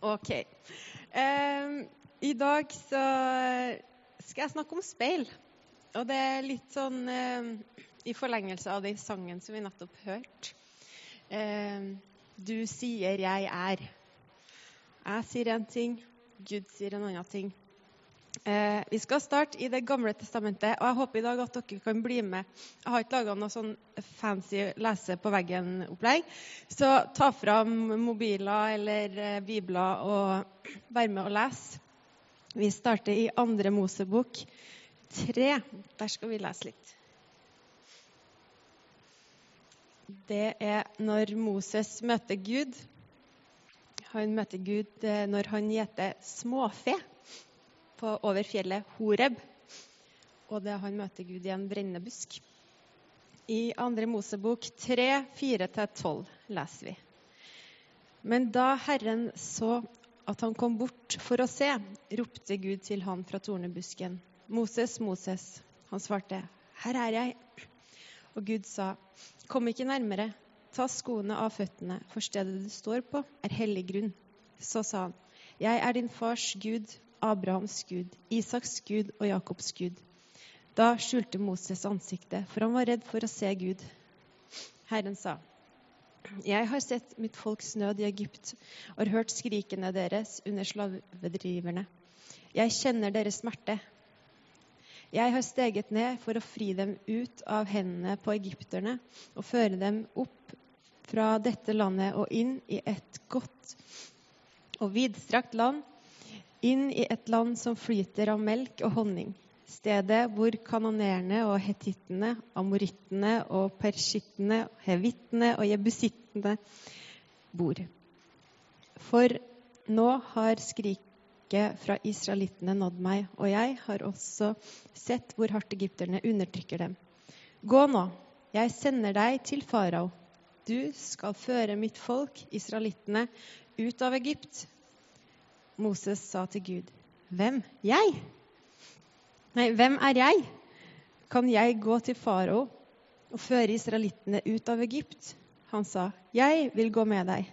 OK. Eh, I dag så skal jeg snakke om speil. Og det er litt sånn eh, i forlengelse av den sangen som vi nettopp hørte. Eh, du sier 'jeg er'. Jeg sier én ting, Gud sier en annen ting. Eh, vi skal starte i Det gamle testamentet, og jeg håper i dag at dere kan bli med. Jeg har ikke laga noe sånn fancy lese på veggen-opplegg, så ta fram mobiler eller eh, bibler og vær med og lese. Vi starter i andre Mosebok tre. Der skal vi lese litt. Det er når Moses møter Gud. Han møter Gud eh, når han gjeter småfe på, over fjellet Horeb. Og det han møter Gud i en brennende busk. I 2. Mosebok 3, 4-12 leser vi. Men da Herren så at han kom bort for å se, ropte Gud til han fra tornebusken. Moses, Moses. Han svarte, Her er jeg. Og Gud sa, Kom ikke nærmere. Ta skoene av føttene, for stedet du står på, er hellig grunn. Så sa han, Jeg er din fars Gud, Abrahams Gud, Isaks Gud og Jakobs Gud. Da skjulte Moses ansiktet, for han var redd for å se Gud. Herren sa, Jeg har sett mitt folks nød i Egypt og hørt skrikene deres under slavedriverne. Jeg kjenner deres smerte. Jeg har steget ned for å fri dem ut av hendene på egypterne og føre dem opp fra dette landet og inn i et godt og vidstrakt land inn i et land som flyter av melk og honning. Stedet hvor kanonerene og hetittene, amorittene og persittene, hevittene og jebusittene bor. For nå har skriket fra israelittene nådd meg, og jeg har også sett hvor hardt egypterne undertrykker dem. Gå nå, jeg sender deg til farao. Du skal føre mitt folk, israelittene, ut av Egypt Moses sa til Gud, 'Hvem? Jeg?' Nei, hvem er jeg? Kan jeg gå til farao og føre israelittene ut av Egypt? Han sa, 'Jeg vil gå med deg.'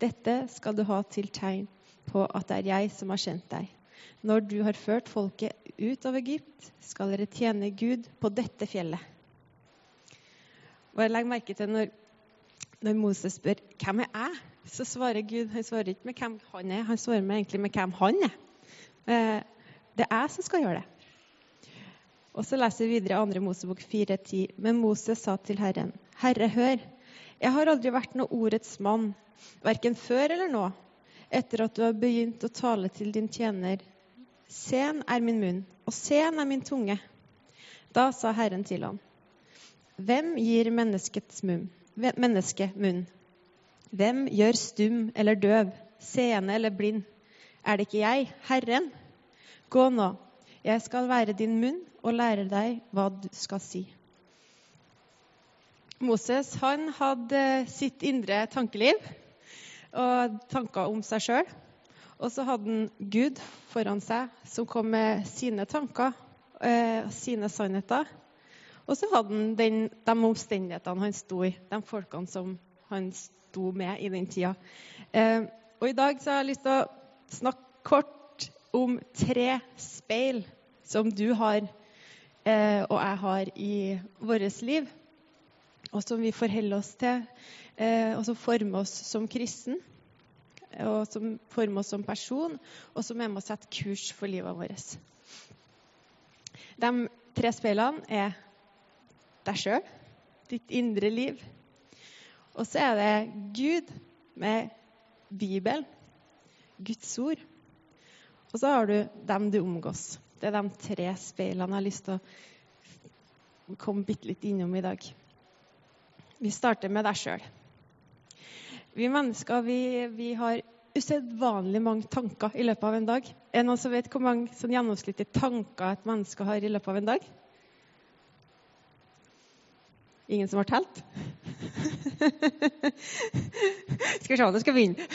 Dette skal du ha til tegn på at det er jeg som har kjent deg. Når du har ført folket ut av Egypt, skal dere tjene Gud på dette fjellet. Og jeg legger merke til når, når Moses spør hvem er jeg så svarer Gud han svarer ikke med hvem han er, han svarer med egentlig med hvem han er. Eh, det er jeg som skal gjøre det. Og så leser vi videre 2. Mosebok 4,10. Men Moses sa til Herren, Herre, hør, jeg har aldri vært noe ordets mann, verken før eller nå, etter at du har begynt å tale til din tjener. Sen er min munn, og sen er min tunge. Da sa Herren til ham, Hvem gir menneskets munn? Menneske munn? Hvem gjør stum eller døv, seende eller blind? Er det ikke jeg, Herren? Gå nå, jeg skal være din munn og lære deg hva du skal si. Moses han hadde sitt indre tankeliv og tanker om seg sjøl. Og så hadde han Gud foran seg, som kom med sine tanker eh, sine sannheter. Og så hadde han den, de omstendighetene han sto i, de folkene som han sto med i den tida. Eh, og I dag har jeg lyst til å snakke kort om tre speil som du har eh, og jeg har i vårt liv, og som vi forholder oss til, eh, og som former oss som kristen, og som former oss som person, og som er med å sette kurs for livet vårt. De tre speilene er deg sjøl, ditt indre liv, og så er det Gud med Bibelen, Guds ord. Og så har du dem du omgås. Det er de tre speilene jeg har lyst til å komme bitte litt innom i dag. Vi starter med deg sjøl. Vi mennesker vi, vi har usedvanlig mange tanker i løpet av en dag. Er det noen som vet hvor mange sånn gjennomsnittlige tanker et menneske har i løpet av en dag? Ingen som har telt? skal vi se det skal begynne.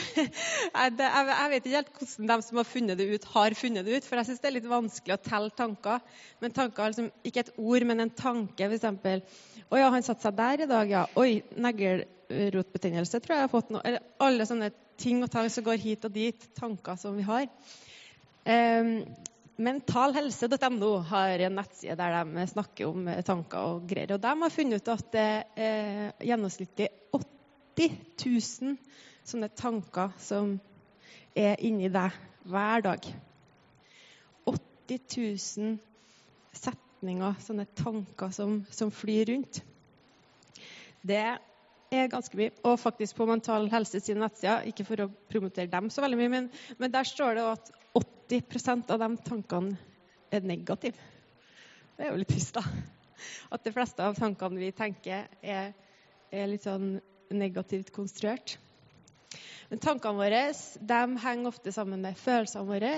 Jeg vet ikke helt hvordan de som har funnet det ut, har funnet det ut. For jeg syns det er litt vanskelig å telle tanker. Men tanker er liksom ikke et ord, men en tanke. F.eks. Å ja, han satte seg der i dag, ja. Oi, neglerotbetennelse tror jeg jeg har fått nå. Eller alle sånne ting og tang som går hit og dit. Tanker som vi har. Eh, Mentalhelse.no har en nettside der de snakker om tanker og greier. Og de har funnet ut at det er gjennomsnittlig 80 000 sånne tanker som er inni deg hver dag. 80 000 setninger, sånne tanker som, som flyr rundt. Det er ganske mye. Og faktisk på Mental Helse sine nettsider, ikke for å promotere dem så veldig mye, men, men der står det at 80 av de tankene er negative. Det er jo litt trist, da. At de fleste av tankene vi tenker, er, er litt sånn negativt konstruert. Men tankene våre de henger ofte sammen med følelsene våre,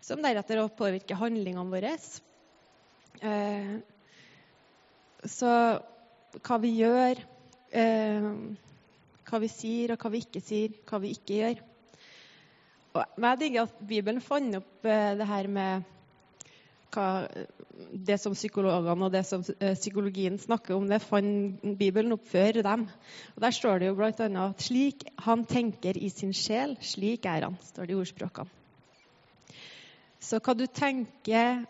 som deretter også påvirker handlingene våre. Eh, så hva vi gjør, eh, hva vi sier og hva vi ikke sier, hva vi ikke gjør. Og jeg digger at Bibelen fant opp eh, det her med hva, det som psykologene og det som eh, psykologien snakker om, det fant Bibelen opp før dem. Og Der står det jo bl.a. at slik han tenker i sin sjel, slik er han, står det i ordspråkene. Så hva du tenker,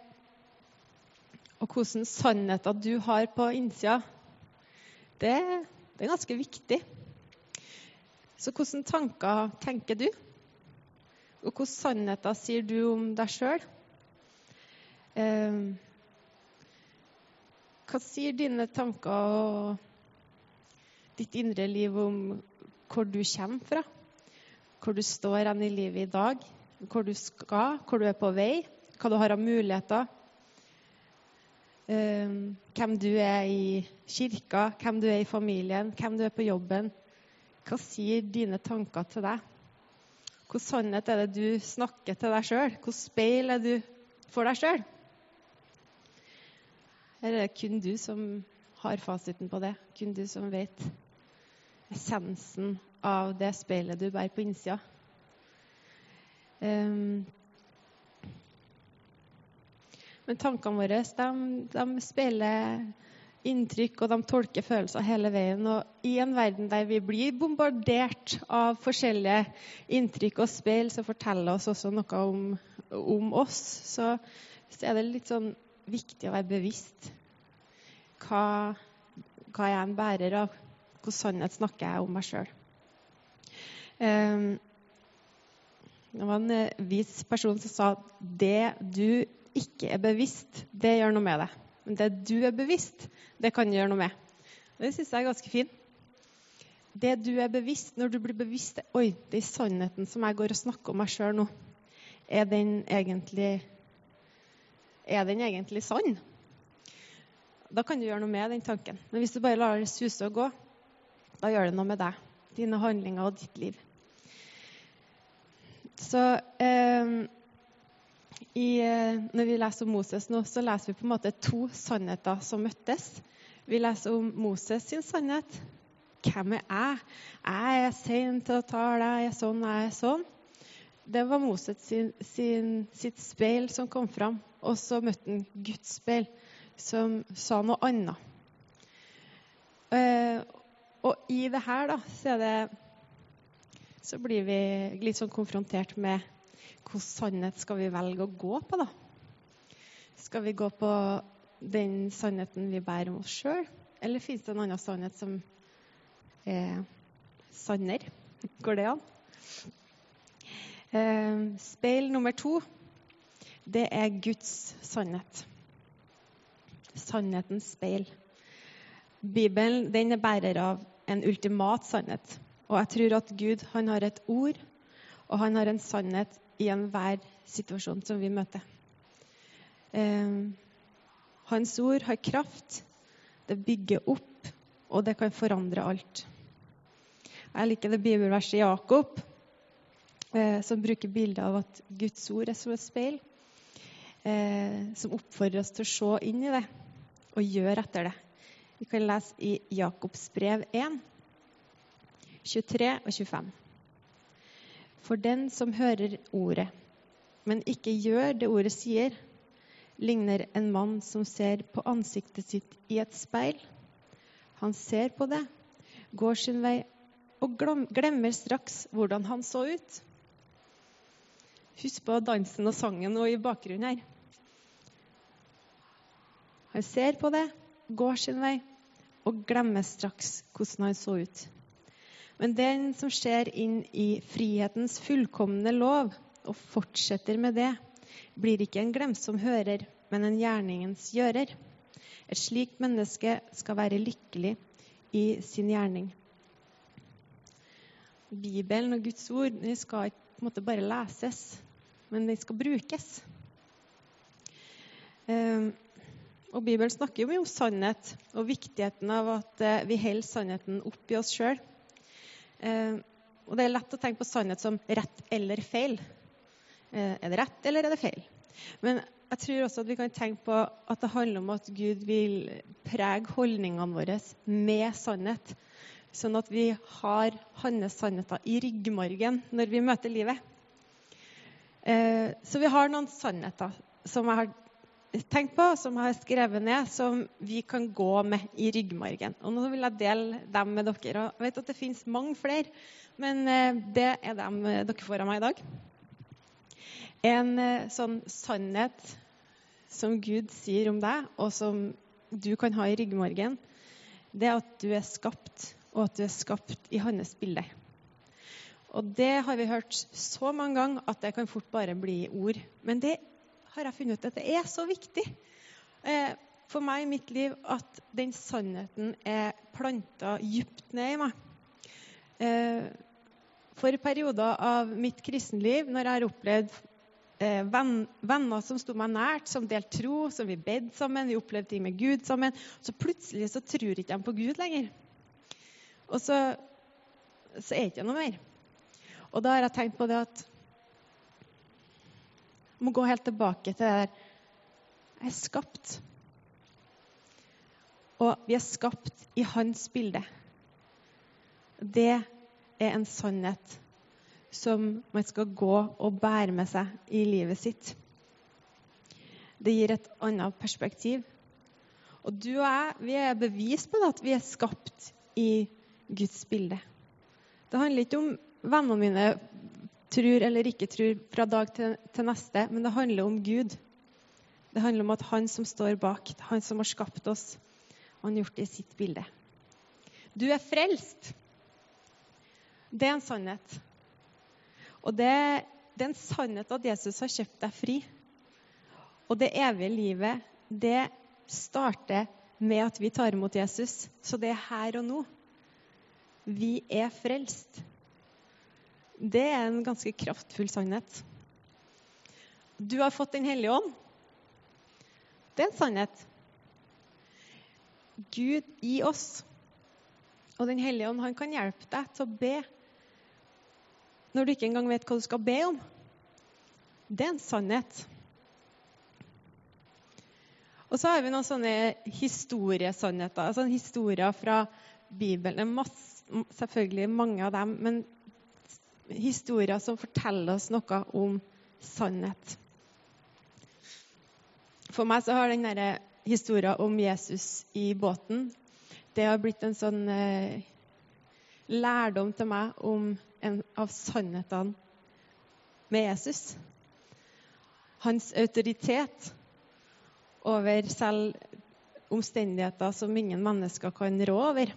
og hvilke sannheter du har på innsida, det, det er ganske viktig. Så hvilke tanker tenker du? Og hvilke sannheter sier du om deg sjøl? Eh, hva sier dine tanker og ditt indre liv om hvor du kommer fra? Hvor du står hen i livet i dag? Hvor du skal? Hvor du er på vei? Hva du har av muligheter? Eh, hvem du er i kirka, hvem du er i familien, hvem du er på jobben. Hva sier dine tanker til deg? Hvilken sannhet er det du snakker til deg sjøl? Hvilket speil er du for deg sjøl? Her er det kun du som har fasiten på det. Kun du som vet essensen av det speilet du bærer på innsida. Um, men tankene våre de, de speiler inntrykk, og de tolker følelser hele veien. Og i en verden der vi blir bombardert av forskjellige inntrykk og speil som forteller oss også noe om, om oss, så, så, er det litt sånn viktig å være bevisst hva, hva jeg er en bærer av. Hvilken sannhet snakker jeg om meg sjøl? Um, det var en eh, vis person som sa det du ikke er bevisst, det gjør noe med deg. Men det du er bevisst, det kan gjøre noe med. Og Det syns jeg er ganske fint. Det du er bevisst, når du blir bevisst Oi, den sannheten som jeg går og snakker om meg sjøl nå, er den egentlig Er den egentlig sann? Da kan du gjøre noe med den tanken. Men hvis du bare lar det suse og gå, da gjør det noe med deg, dine handlinger og ditt liv. Så eh, i, eh, når vi leser om Moses nå, så leser vi på en måte to sannheter som møttes. Vi leser om Moses sin sannhet. Hvem er jeg? Jeg er sein til å tale, jeg er sånn, jeg er sånn. Det var Moses sin, sin, sitt speil som kom fram. Og så møtte han Guds speil, som sa noe annet. Uh, og i det her, da, så, det, så blir vi litt sånn konfrontert med hvilken sannhet skal vi velge å gå på, da? Skal vi gå på den sannheten vi bærer om oss sjøl, eller fins det en annen sannhet som er sannere? Går det an? Eh, speil nummer to, det er Guds sannhet. Sannhetens speil. Bibelen den er bærer av en ultimat sannhet. Og jeg tror at Gud han har et ord, og han har en sannhet i enhver situasjon som vi møter. Eh, hans ord har kraft, det bygger opp, og det kan forandre alt. Jeg liker det bibelverset Jakob, eh, som bruker bildet av at Guds ord er som et speil, eh, som oppfordrer oss til å se inn i det og gjøre etter det. Vi kan lese i Jakobs brev 1, 23 og 25. For den som hører ordet, men ikke gjør det ordet sier, ligner en mann som ser på ansiktet sitt i et speil, Han ser på det, går sin vei og glemmer straks hvordan han så ut. Husk på dansen og sangen og i bakgrunnen her. Han ser på det, går sin vei og glemmer straks hvordan han så ut. Men den som ser inn i frihetens fullkomne lov og fortsetter med det, blir ikke en glemsom hører, men en gjerningens gjører. Et slikt menneske skal være lykkelig i sin gjerning. Bibelen og Guds ord skal ikke bare leses, men de skal brukes. Ehm, og Bibelen snakker jo mye om sannhet og viktigheten av at eh, vi holder sannheten oppi oss sjøl. Ehm, og det er lett å tenke på sannhet som rett eller feil. Eh, er det rett, eller er det feil? Men jeg tror også at vi kan tenke på at det handler om at Gud vil prege holdningene våre med sannhet. Sånn at vi har hans sannheter i ryggmargen når vi møter livet. Eh, så vi har noen sannheter som jeg har tenkt på, som jeg har skrevet ned, som vi kan gå med i ryggmargen. Og nå vil jeg dele dem med dere. Og jeg vet at det finnes mange flere, men eh, det er dem dere får av meg i dag. En eh, sånn sannhet som Gud sier om deg, og som du kan ha i ryggmargen, det er at du er skapt, og at du er skapt i hans bilde. Og det har vi hørt så mange ganger at det kan fort bare bli ord. Men det har jeg funnet ut at det er så viktig eh, for meg i mitt liv at den sannheten er planta dypt ned i meg. Eh, for perioder av mitt kristenliv, når jeg har opplevd eh, venner som sto meg nært, som delte tro, som vi bedde sammen, vi opplevde ting med Gud sammen. Så plutselig så tror ikke de på Gud lenger. Og så, så er det ikke noe mer. Og da har jeg tenkt på det at må gå helt tilbake til det der Jeg er skapt. Og vi er skapt i hans bilde. Det er en sannhet som man skal gå og bære med seg i livet sitt. Det gir et annet perspektiv. Og du og jeg vi er bevis på det, at vi er skapt i Guds bilde. Det handler ikke om vennene mine tror eller ikke tror fra dag til, til neste, men det handler om Gud. Det handler om at han som står bak, han som har skapt oss, han har gjort det i sitt bilde. Du er frelst. Det er en sannhet. Og det, det er en sannhet at Jesus har kjøpt deg fri. Og det evige livet, det starter med at vi tar imot Jesus. Så det er her og nå. Vi er frelst. Det er en ganske kraftfull sannhet. Du har fått Den hellige ånd. Det er en sannhet. Gud i oss. Og Den hellige ånd han kan hjelpe deg til å be når du ikke engang vet hva du skal be om. Det er en sannhet. Og så har vi noen sånne historiesannheter, altså historier fra Bibelen. Masse, selvfølgelig mange av dem, men historier som forteller oss noe om sannhet. For meg så har den historien om Jesus i båten det har blitt en sånn eh, lærdom til meg om en av sannhetene med Jesus. Hans autoritet over selv omstendigheter som ingen mennesker kan rå over.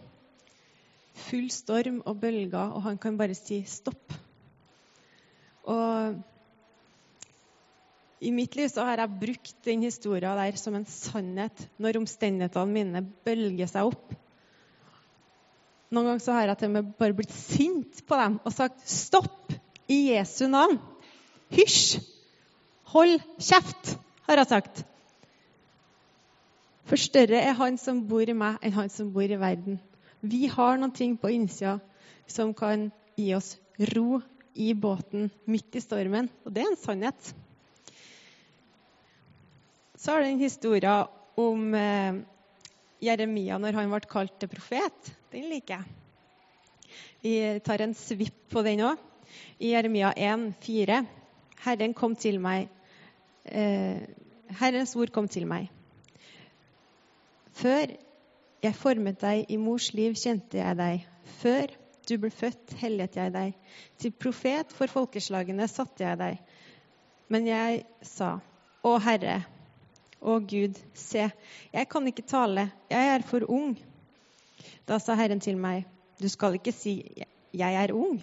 Full storm og bølger, og han kan bare si stopp. Og i mitt liv så har jeg brukt den historien der som en sannhet når omstendighetene mine bølger seg opp. Noen ganger så har jeg til og med bare blitt sint på dem og sagt stopp i Jesu navn. Hysj! Hold kjeft, har jeg sagt. For større er han som bor i meg, enn han som bor i verden. Vi har noen ting på innsida som kan gi oss ro i båten midt i stormen. Og det er en sannhet. Så har det en historie om eh, Jeremia når han ble kalt til profet. Den liker jeg. Vi tar en svipp på den òg. I Jeremia 1, 4. Herren kom til meg. Eh, Herrens ord kom til meg. Før Jeg formet deg i mors liv, kjente jeg deg. Før du ble født, hellet jeg deg. Til profet for folkeslagene satte jeg deg. Men jeg sa, Å Herre, å Gud, se, jeg kan ikke tale, jeg er for ung. Da sa Herren til meg, du skal ikke si, jeg er ung.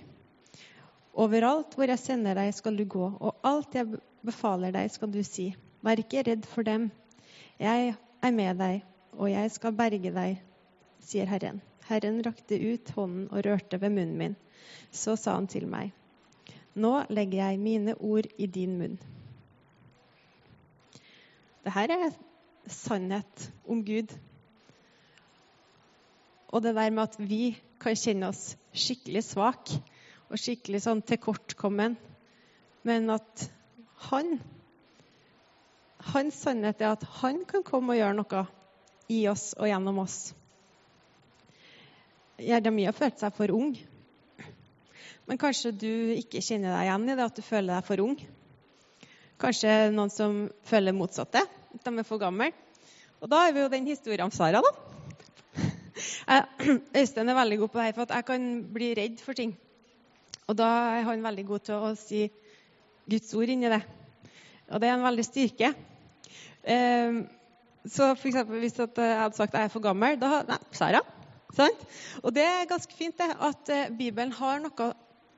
Overalt hvor jeg sender deg, skal du gå, og alt jeg befaler deg, skal du si. Vær ikke redd for dem. Jeg er med deg, og jeg skal berge deg, sier Herren. Herren rakte ut hånden og rørte ved munnen min. Så sa han til meg, nå legger jeg mine ord i din munn. Dette er sannhet om Gud. Og det der med at vi kan kjenne oss skikkelig svake og skikkelig sånn tilkortkommen, men at han Hans sannhet er at han kan komme og gjøre noe i oss og gjennom oss. Jeremia følte seg for ung. Men kanskje du ikke kjenner deg igjen i det at du føler deg for ung. Kanskje noen som føler motsatte, at de er for gamle. Og da er vi jo den historien om Sara, da. Øystein er veldig god på det her, for at jeg kan bli redd for ting. Og da er han veldig god til å si Guds ord inni det. Og det er en veldig styrke. Eh, så for eksempel, hvis jeg hadde sagt at jeg er for gammel, da Nei, Sara. Sant? Og det er ganske fint det, at eh, Bibelen har noe,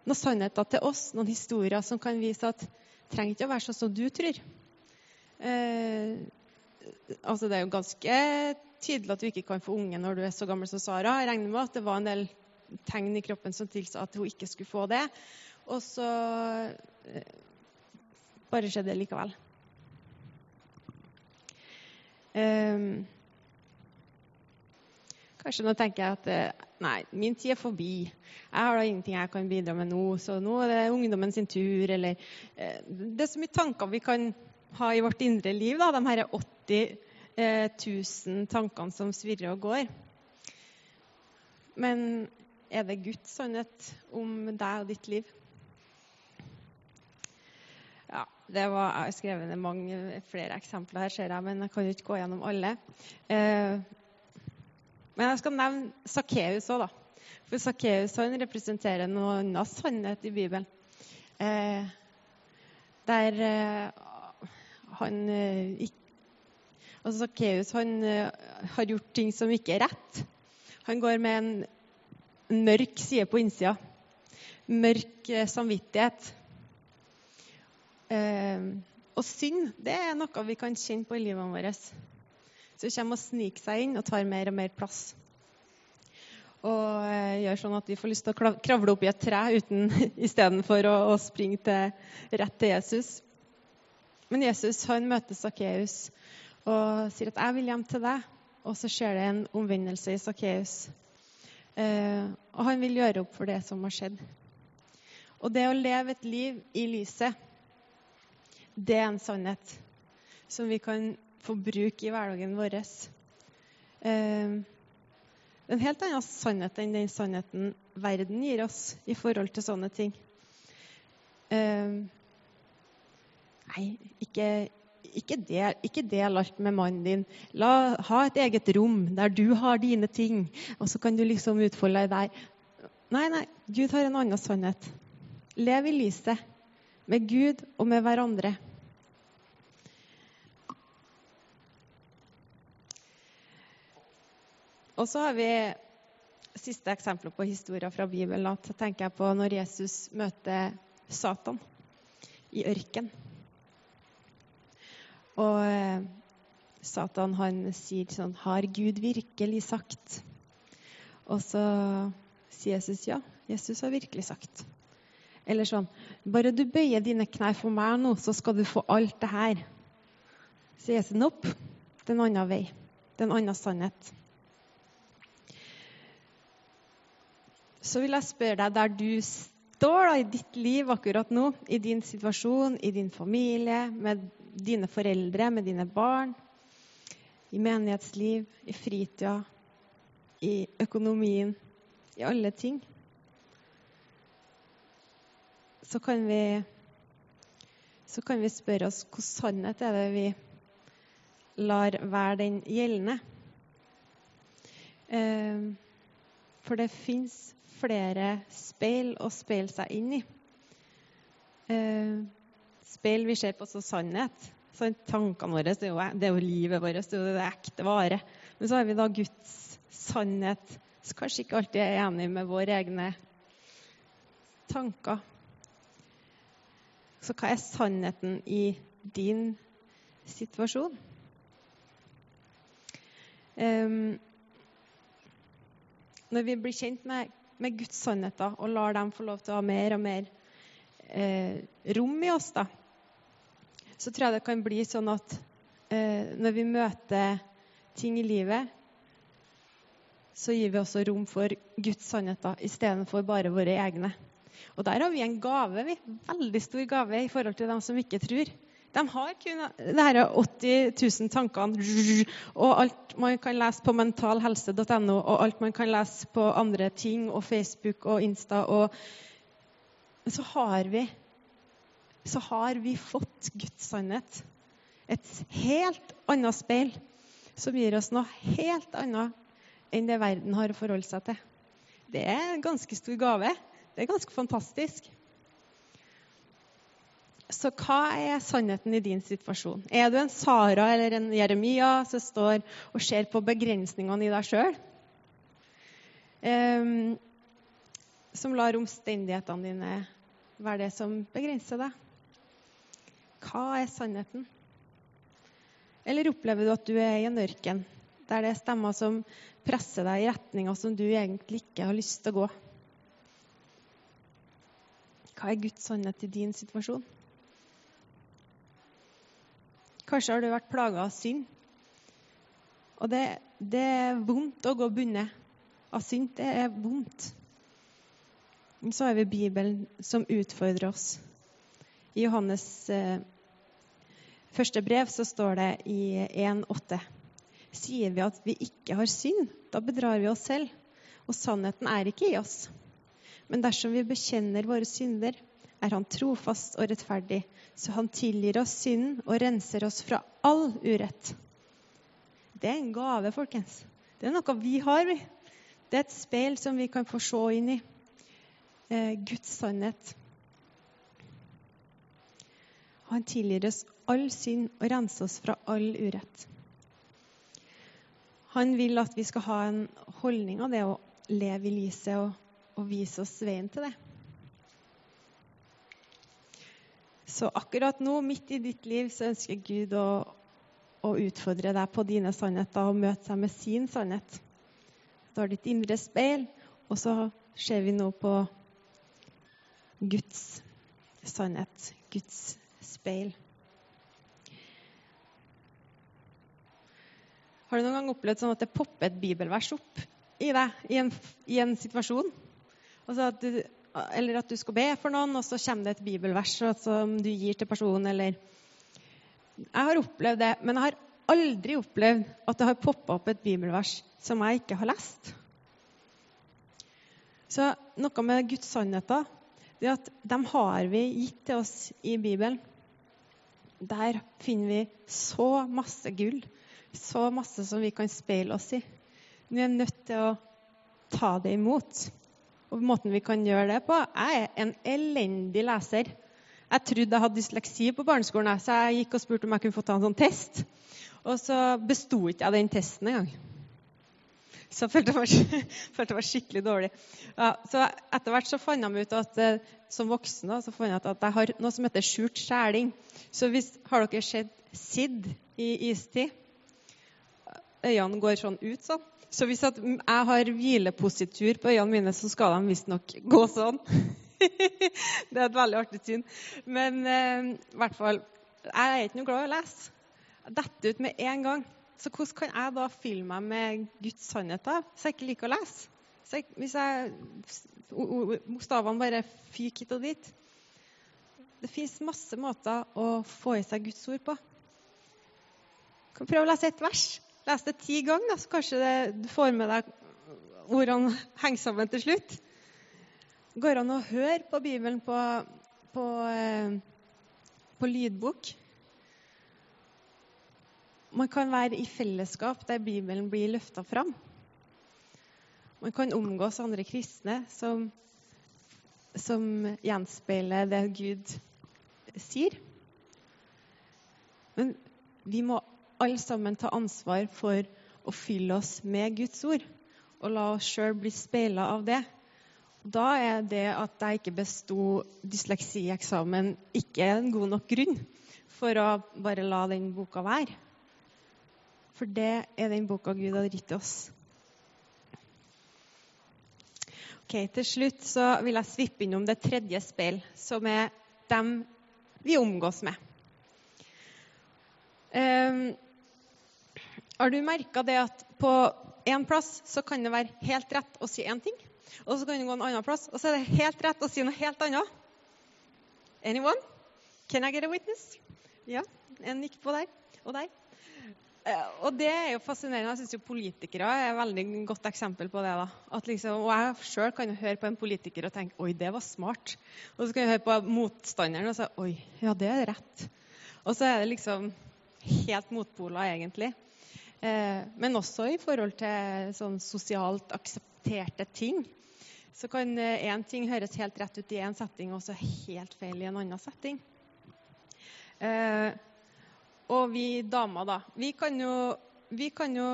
noen sannheter til oss, noen historier som kan vise at det trenger ikke å være sånn som du tror. Eh, altså Det er jo ganske tydelig at du ikke kan få unge når du er så gammel som Sara. Jeg regner med at det var en del tegn i kroppen som tilsa at hun ikke skulle få det. Og så eh, bare skjedde det likevel. Um, Kanskje nå tenker jeg at eh, nei, min tid er forbi. Jeg har da ingenting jeg kan bidra med nå, så nå er det ungdommen sin tur. Eller eh, Det er så mye tanker vi kan ha i vårt indre liv, da, de her 80 eh, 000 tankene som svirrer og går. Men er det Guds sannhet om deg og ditt liv? Ja, det var, Jeg har skrevet ned mange flere eksempler her, ser jeg, men jeg kan jo ikke gå gjennom alle. Eh, men jeg skal nevne Sakkeus òg, da. For Sakkeus representerer noe annen sannhet i Bibelen. Eh, der eh, han eh, Altså Sakkeus eh, har gjort ting som ikke er rett. Han går med en mørk side på innsida. Mørk eh, samvittighet. Eh, og synd det er noe vi kan kjenne på i livet vårt som kommer og sniker seg inn og tar mer og mer plass. Og eh, gjør sånn at vi får lyst til å kravle opp i et tre istedenfor å, å springe til, rett til Jesus. Men Jesus han møter Sakkeus og sier at 'jeg vil hjem til deg'. Og så skjer det en omvendelse i Sakkeus. Eh, og han vil gjøre opp for det som har skjedd. Og det å leve et liv i lyset, det er en sannhet som vi kan få bruk i hverdagen vår. Eh, en helt annen sannhet enn den sannheten verden gir oss i forhold til sånne ting. Eh, nei, ikke, ikke, del, ikke, del, alt med mannen din. La, ha et eget rom der du har dine ting, og så kan du liksom utfolde deg der. Nei, nei, Gud har en annen sannhet. Lev i lyset, med Gud og med hverandre. Og så har vi siste eksempler på historier fra Bibelen. Da tenker jeg på når Jesus møter Satan i ørken. Og eh, Satan han sier sånn Har Gud virkelig sagt? Og så sier Jesus ja. Jesus har virkelig sagt. Eller sånn Bare du bøyer dine knær for meg nå, så skal du få alt det her. Så Jesus nopp. Det er en annen vei. Det er en annen sannhet. Så vil jeg spørre deg der du står da, i ditt liv akkurat nå, i din situasjon, i din familie, med dine foreldre, med dine barn, i menighetsliv, i fritida, i økonomien, i alle ting. Så kan vi, så kan vi spørre oss hvor sannhet er det vi lar være den gjeldende? Eh, for det fins flere speil å speile seg inn i. Eh, speil vi ser på som sannhet. Sånn, tankene våre det er, jo, det er, jo, livet vårt, det er jo det ekte vare. Men så har vi da Guds sannhet, som kanskje ikke alltid er enig med våre egne tanker. Så hva er sannheten i din situasjon? Um, når vi blir kjent med, med, Guds sannheter og lar dem få lov til å ha mer og mer eh, rom i oss, da, så tror jeg det kan bli sånn at eh, når vi møter ting i livet, så gir vi også rom for Guds sannheter istedenfor bare våre egne. Og der har vi en gave, vi. Veldig stor gave i forhold til dem som ikke tror. De har kun det 80 000 tankene og alt man kan lese på mentalhelse.no, og alt man kan lese på andre ting, og Facebook og Insta. Og så har vi så har vi fått Guds sannhet. Et helt annet speil som gir oss noe helt annet enn det verden har å forholde seg til. Det er en ganske stor gave. Det er ganske fantastisk. Så hva er sannheten i din situasjon? Er du en Sara eller en Jeremia som står og ser på begrensningene i deg sjøl? Um, ehm, som lar omstendighetene dine være det som begrenser deg? Hva er sannheten? Eller opplever du at du er i en ørken, der det er stemmer som presser deg i retninger som du egentlig ikke har lyst til å gå? Hva er Guds sannhet i din situasjon? Kanskje har du vært plaga av synd. Og det, det, er vondt å gå bundet av synd. Det er vondt. Men så har vi Bibelen som utfordrer oss. I Johannes eh, første brev så står det i 1,8.: Sier vi at vi ikke har synd, da bedrar vi oss selv, og sannheten er ikke i oss. Men dersom vi bekjenner våre synder, er Han trofast og rettferdig, så Han tilgir oss synden og renser oss fra all urett. Det er en gave, folkens. Det er noe vi har. Det er et speil som vi kan få se inn i. Eh, Guds sannhet. Han tilgir oss all synd og renser oss fra all urett. Han vil at vi skal ha en holdning av det å leve i lyset og, og vise oss veien til det. Så akkurat nå, midt i ditt liv, så ønsker Gud å, å utfordre deg på dine sannheter og møte seg med sin sannhet. Du har ditt indre speil, og så ser vi nå på Guds sannhet, Guds speil. Har du noen gang opplevd sånn at det popper et bibelvers opp i deg i en, i en situasjon? Altså at du, eller at du skal be for noen, og så kommer det et bibelvers som du gir til personen, eller Jeg har opplevd det, men jeg har aldri opplevd at det har poppa opp et bibelvers som jeg ikke har lest. Så noe med Guds sannheter det er at dem har vi gitt til oss i Bibelen. Der finner vi så masse gull, så masse som vi kan speile oss i. Vi er nødt til å ta det imot. Og måten vi kan gjøre det på Jeg er en elendig leser. Jeg trodde jeg hadde dysleksi på barneskolen, så jeg gikk og spurte om jeg kunne få ta en sånn test. Og så besto ikke jeg den testen engang. Så jeg følte jeg meg skikkelig dårlig. Ja, så Etter hvert så fant jeg ut at eh, som voksen så fant jeg ut at jeg har noe som heter skjult skjæling. Så hvis, har dere sett Sid i istid? Øynene går sånn ut sånn. Så hvis jeg har hvilepositur på øynene mine, så skal de visstnok gå sånn. det er et veldig artig syn. Men eh, i hvert fall Jeg er ikke noe glad i å lese. Jeg detter ut med en gang. Så hvordan kan jeg da fylle meg med Guds sannheter hvis jeg ikke liker å lese? Jeg, hvis jeg, bokstavene bare fyker hit og dit? Det fins masse måter å få i seg Guds ord på. Du kan prøve å lese et vers. Les det ti ganger, så kanskje det, du får med deg ordene henger sammen til slutt. Går an å høre på Bibelen på, på, eh, på lydbok. Man kan være i fellesskap der Bibelen blir løfta fram. Man kan omgås andre kristne som, som gjenspeiler det Gud sier. Men vi må alle sammen ta ansvar for å fylle oss med Guds ord og la oss sjøl bli speila av det. Da er det at jeg ikke besto dysleksieksamen, ikke en god nok grunn for å bare la den boka være. For det er den boka Gud har gitt oss. Ok, Til slutt så vil jeg svippe innom det tredje speil, som er dem vi omgås med. Um, har du merka det at på én plass så kan det være helt rett å si én ting, og så kan du gå en annen plass, og så er det helt rett å si noe helt annet? Anyone? Can I get a witness? Ja, en nikk på der og der. Eh, og det er jo fascinerende. Jeg syns politikere er et veldig godt eksempel på det. da. Liksom, og jeg sjøl kan høre på en politiker og tenke 'oi, det var smart'. Og så kan jeg høre på motstanderen og si 'oi, ja, det er rett'. Og så er det liksom helt motpoler, egentlig. Eh, men også i forhold til sånn sosialt aksepterte ting. Så kan én eh, ting høres helt rett ut i én setting, og så helt feil i en annen setting. Eh, og vi damer, da. Vi kan jo vi kan jo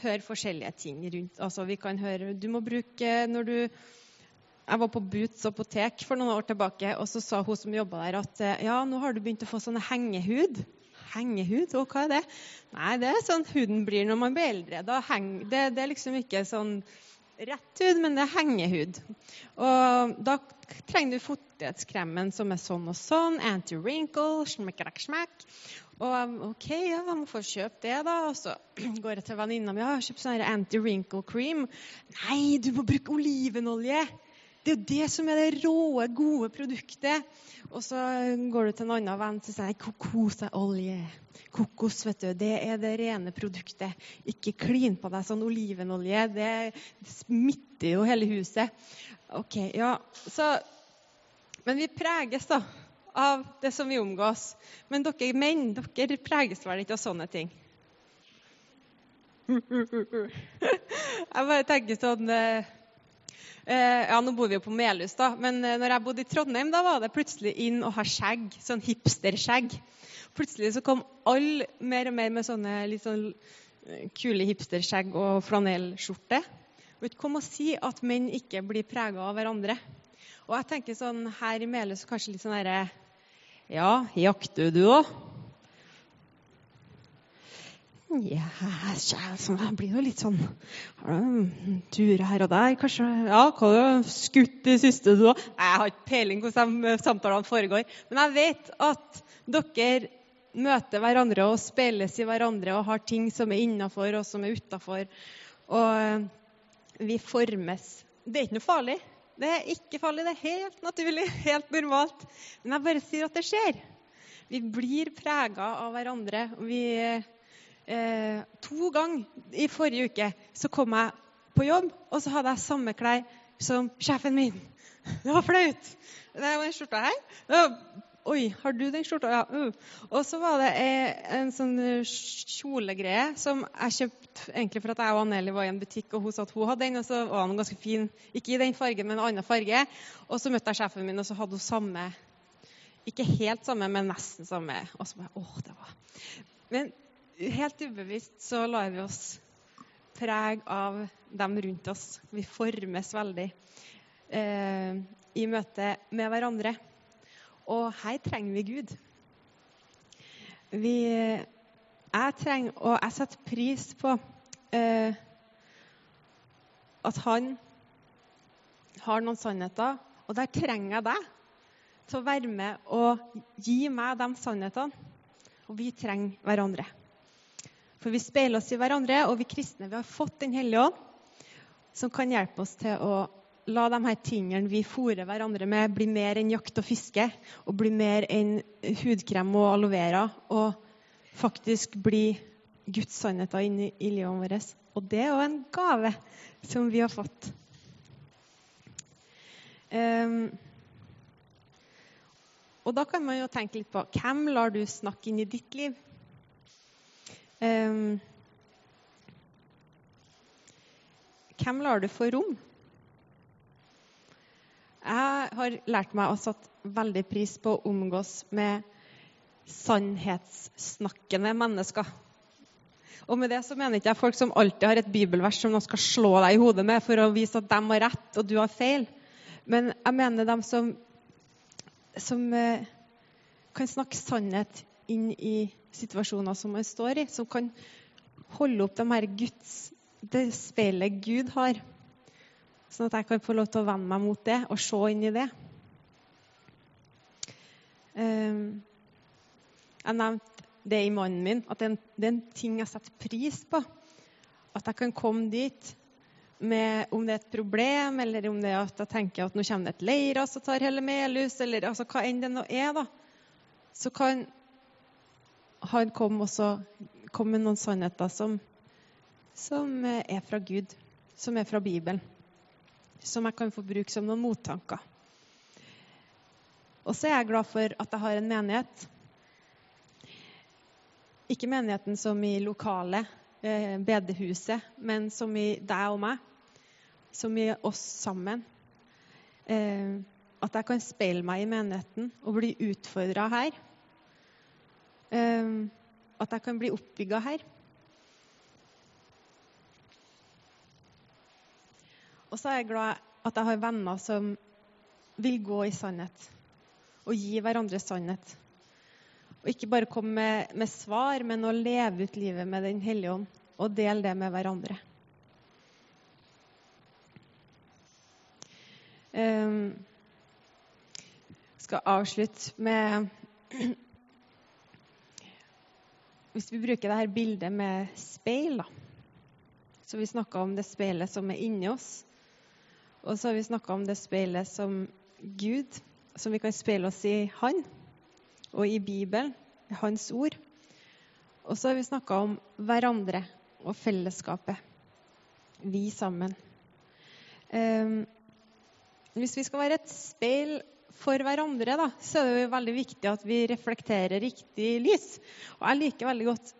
høre forskjellige ting rundt. Altså, vi kan høre Du må bruke når du Jeg var på Boots apotek for noen år tilbake, og så sa hun som jobba der, at ja, nå har du begynt å få sånne hengehud. Hengehud? Og hva er det? Nei, det er sånn huden blir når man blir eldre. Det, det, er liksom ikke sånn rett hud, men det er hengehud. Og da trenger du fuktighetskremen som er sånn og sånn. Anti-wrinkle, smekk, smekk. Og OK, ja, jeg må få kjøpe det, da. Og så går jeg til venninna mi og har kjøpt sånn anti-wrinkle cream. Nei, du må bruke olivenolje! Det er jo det som er det råe, gode produktet. Og så går du til en annen venn og sier kokosolje. Kokos, vet du, det er det rene produktet. Ikke klin på deg sånn olivenolje. Det smitter jo hele huset. Ok, ja, så, Men vi preges da av det som vi omgås. Men dere menn dere preges vel ikke av sånne ting? Jeg bare tenker sånn eh, ja, Nå bor vi jo på Melhus, da, men eh, når jeg bodde i Trondheim, da var det plutselig inn å ha skjegg. Sånn hipsterskjegg. Plutselig så kom alle mer og mer med sånne litt sånn eh, kule hipsterskjegg og flanellskjorte. Og kom og si at menn ikke blir prega av hverandre. Og jeg tenker sånn her i Melhus kanskje litt sånn herre Ja, jakter du òg? Ja, det blir jo litt sånn Turer her og der, kanskje. Ja, hva har du skutt i siste, du òg? Jeg har ikke peiling på hvordan samtalene foregår. Men jeg vet at dere møter hverandre og speiles i hverandre og har ting som er innafor og som er utafor. Og eh, vi formes. Det er ikke noe farlig. Det er ikke farlig, det er helt naturlig, helt normalt. Men jeg bare sier at det skjer. Vi blir prega av hverandre. og Vi eh, to ganger i forrige uke så kom jeg på jobb, og så hadde jeg samme klær som sjefen min. Det var flaut. Det var den skjorta her. Oi, har du den skjorta? Ja. Uh. Og så var det en sånn kjolegreie som jeg kjøpte egentlig for at jeg og Anneli var i en butikk, og hun sa at hun hadde den, og så var den ganske fin. Ikke i den fargen, men en annen farge. Og så møtte jeg sjefen min, og så hadde hun samme Ikke helt samme, men nesten samme. Og så bare, åh, det var... Men helt ubevisst så lar vi oss prege av dem rundt oss. Vi formes veldig eh, i møte med hverandre. Og her trenger vi Gud. Vi, jeg trenger, og jeg setter pris på eh, at han har noen sannheter, og der trenger jeg deg til å være med og gi meg de sannhetene. Og vi trenger hverandre. For vi speiler oss i hverandre, og vi kristne vi har fått Den hellige ånd, som kan hjelpe oss til å la de her tingene vi fôrer hverandre med, bli mer enn jakt og fiske, og bli mer enn hudkrem og aloe vera, og faktisk bli Guds sannheter inn i livet vårt. Og det er jo en gave som vi har fått. Um, og da kan man jo tenke litt på hvem lar du snakke inn i ditt liv? Hvem lar du få rom? Jeg har lært meg å satt veldig pris på å omgås med sannhetssnakkende mennesker. Og med det så mener ikke jeg folk som alltid har et bibelvers som de skal slå deg i hodet med for å vise at de har rett og du har feil. Men jeg mener dem som, som eh, kan snakke sannhet inn i situasjoner som man står i. Som kan holde opp de her Guds, det speilet Gud har. Sånn at jeg kan få lov til å vende meg mot det og se inn i det. Um, jeg nevnte det i mannen min, at det er en ting jeg setter pris på. At jeg kan komme dit med om det er et problem, eller om det er at jeg tenker at nå kommer det et leirras og tar hele Melhus, eller altså, hva enn det nå er, da. Så kan han kom, også, kom med noen sannheter som, som er fra Gud, som er fra Bibelen som jeg kan få bruke som noen mottanker. Og så er jeg glad for at jeg har en menighet. Ikke menigheten som i lokalet, eh, bedehuset, men som i deg og meg. Som i oss sammen. Eh, at jeg kan speile meg i menigheten og bli utfordra her. Eh, at jeg kan bli oppbygga her. Og så er jeg glad at jeg har venner som vil gå i sannhet og gi hverandre sannhet. Og ikke bare komme med, med svar, men å leve ut livet med Den hellige ånd og dele det med hverandre. Um, skal avslutte med Hvis vi bruker dette bildet med speil, da. Så vi snakka om det speilet som er inni oss. Og så har vi snakka om det speilet som Gud, som vi kan speile oss i Han, og i Bibelen, i Hans ord. Og så har vi snakka om hverandre og fellesskapet. Vi sammen. Um, hvis vi skal være et speil for hverandre, da, så er det jo veldig viktig at vi reflekterer riktig lys. Og jeg liker veldig godt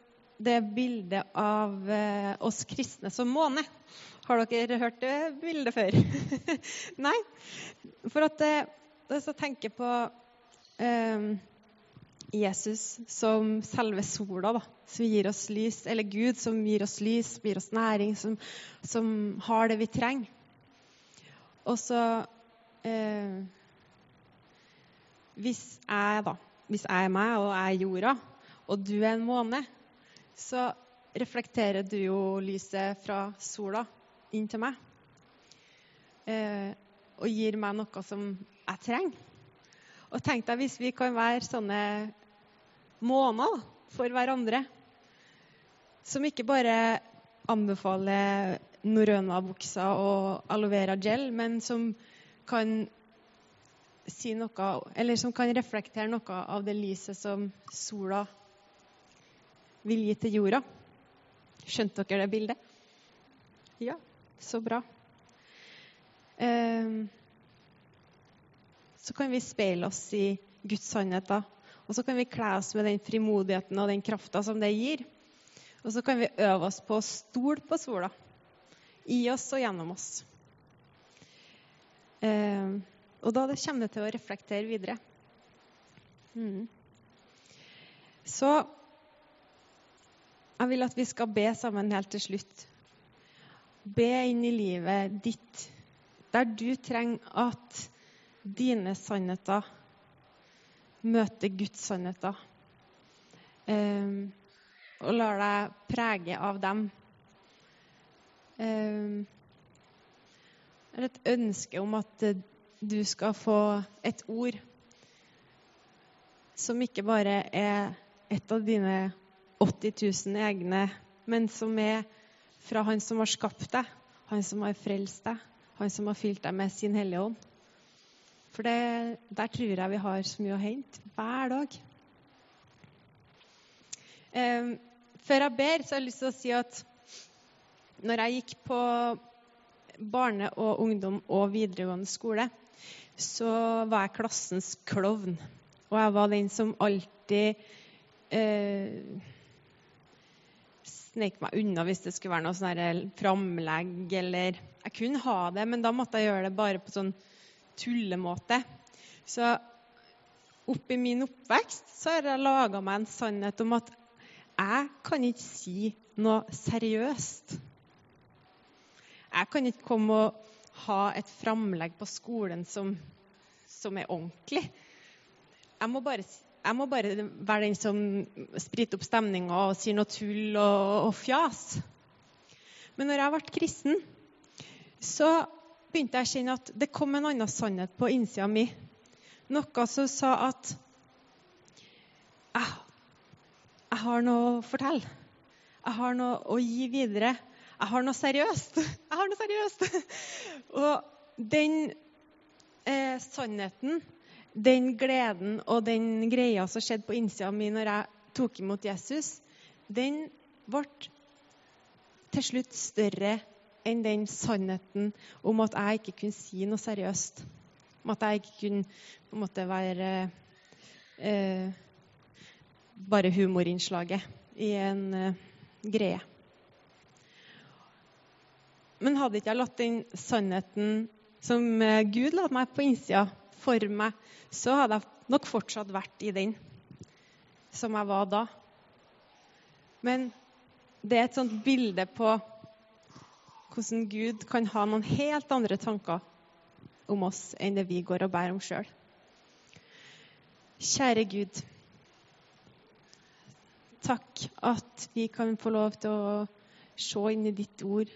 det bildet av uh, oss kristne som måne. Har dere hørt det bildet før? Nei? For at det, Hvis jeg tenker på eh, Jesus som selve sola, da, som gir oss lys, eller Gud som gir oss lys, gir oss næring, som, som har det vi trenger. Og så eh, Hvis jeg da, hvis jeg er meg, og jeg er jorda, og du er en måne, så reflekterer du jo lyset fra sola inn til meg. Eh, og gir meg noe som jeg trenger. Og tenk deg hvis vi kan være sånne måner for hverandre. Som ikke bare anbefaler norrøna-bukser og aloe vera gel, men som kan si noe Eller som kan reflektere noe av det lyset som sola vil gi til jorda. Skjønte dere det bildet? Ja. Så bra. Ehm, så kan vi speile oss i Guds sannheter. Og så kan vi kle oss med den frimodigheten og den krafta som det gir. Og så kan vi øve oss på å stole på sola. I oss og gjennom oss. Og da kommer det til å reflektere videre. Mm. Så jeg vil at vi skal be sammen helt til slutt. Be inn i livet ditt, der du trenger at dine sannheter møter Guds sannheter. Um, og lar deg prege av dem. Um, er et ønske om at du skal få et ord som ikke bare er et av dine 80 000 egne, men som er fra Han som har skapt deg, Han som har frelst deg, Han som har fylt deg med sin Hellige Ånd. For det, der tror jeg vi har så mye å hente hver dag. Eh, før jeg ber, så har jeg lyst til å si at når jeg gikk på barne- og ungdom- og videregående skole, så var jeg klassens klovn. Og jeg var den som alltid eh, sneke meg unna hvis det skulle være noe sånn framlegg eller Jeg kunne ha det, men da måtte jeg gjøre det bare på sånn tullemåte. Så oppi min oppvekst så har jeg laga meg en sannhet om at jeg kan ikke si noe seriøst. Jeg kan ikke komme og ha et framlegg på skolen som, som er ordentlig. Jeg må, bare, jeg må, bare, være den som spriter opp stemninga og sier noe tull og, og fjas. Men når jeg ble kristen, så begynte jeg å kjenne at det kom en annen sannhet på innsida mi. Noe som sa at jeg, jeg har noe å fortelle. Jeg har noe å gi videre. Jeg har noe seriøst. Jeg har noe seriøst. Og den eh, sannheten, den gleden og den greia som skjedde på innsida mi når jeg tok imot Jesus, den ble til slutt større enn den sannheten om at jeg ikke kunne si noe seriøst. Om at jeg ikke kunne på en måte være eh, bare humorinnslaget i en eh, greie. Men hadde ikke jeg latt den sannheten som eh, Gud la meg på innsida, for meg, så hadde jeg nok fortsatt vært i den som jeg var da. Men det er et sånt bilde på hvordan Gud kan ha noen helt andre tanker om oss enn det vi går og bærer om sjøl. Kjære Gud. Takk at vi kan få lov til å se inn i ditt ord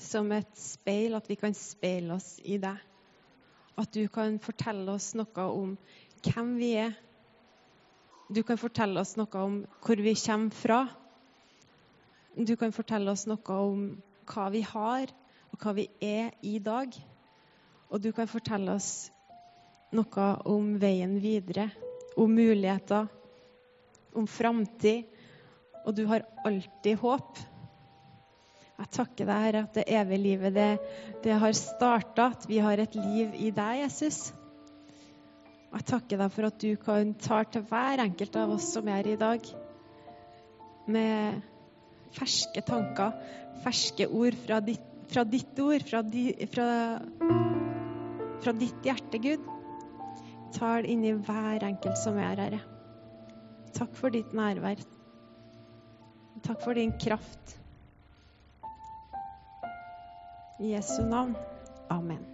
som et speil, at vi kan speile oss i deg. At du kan fortelle oss noe om hvem vi er. Du kan fortelle oss noe om hvor vi kommer fra. Du kan fortelle oss noe om hva vi har, og hva vi er i dag. Og du kan fortelle oss noe om veien videre, om muligheter, om framtid. Og du har alltid håp. Jeg takker deg, Herre, at det evige livet det, det har starta, at vi har et liv i deg, Jesus. Jeg takker deg for at du kan ta til hver enkelt av oss som er her i dag, med ferske tanker, ferske ord fra ditt, fra ditt ord, fra, di, fra, fra, ditt hjerte, Gud. Tal inni hver enkelt som er her. Takk for ditt nærvær. Takk for din kraft. I Jesu navn. Amen.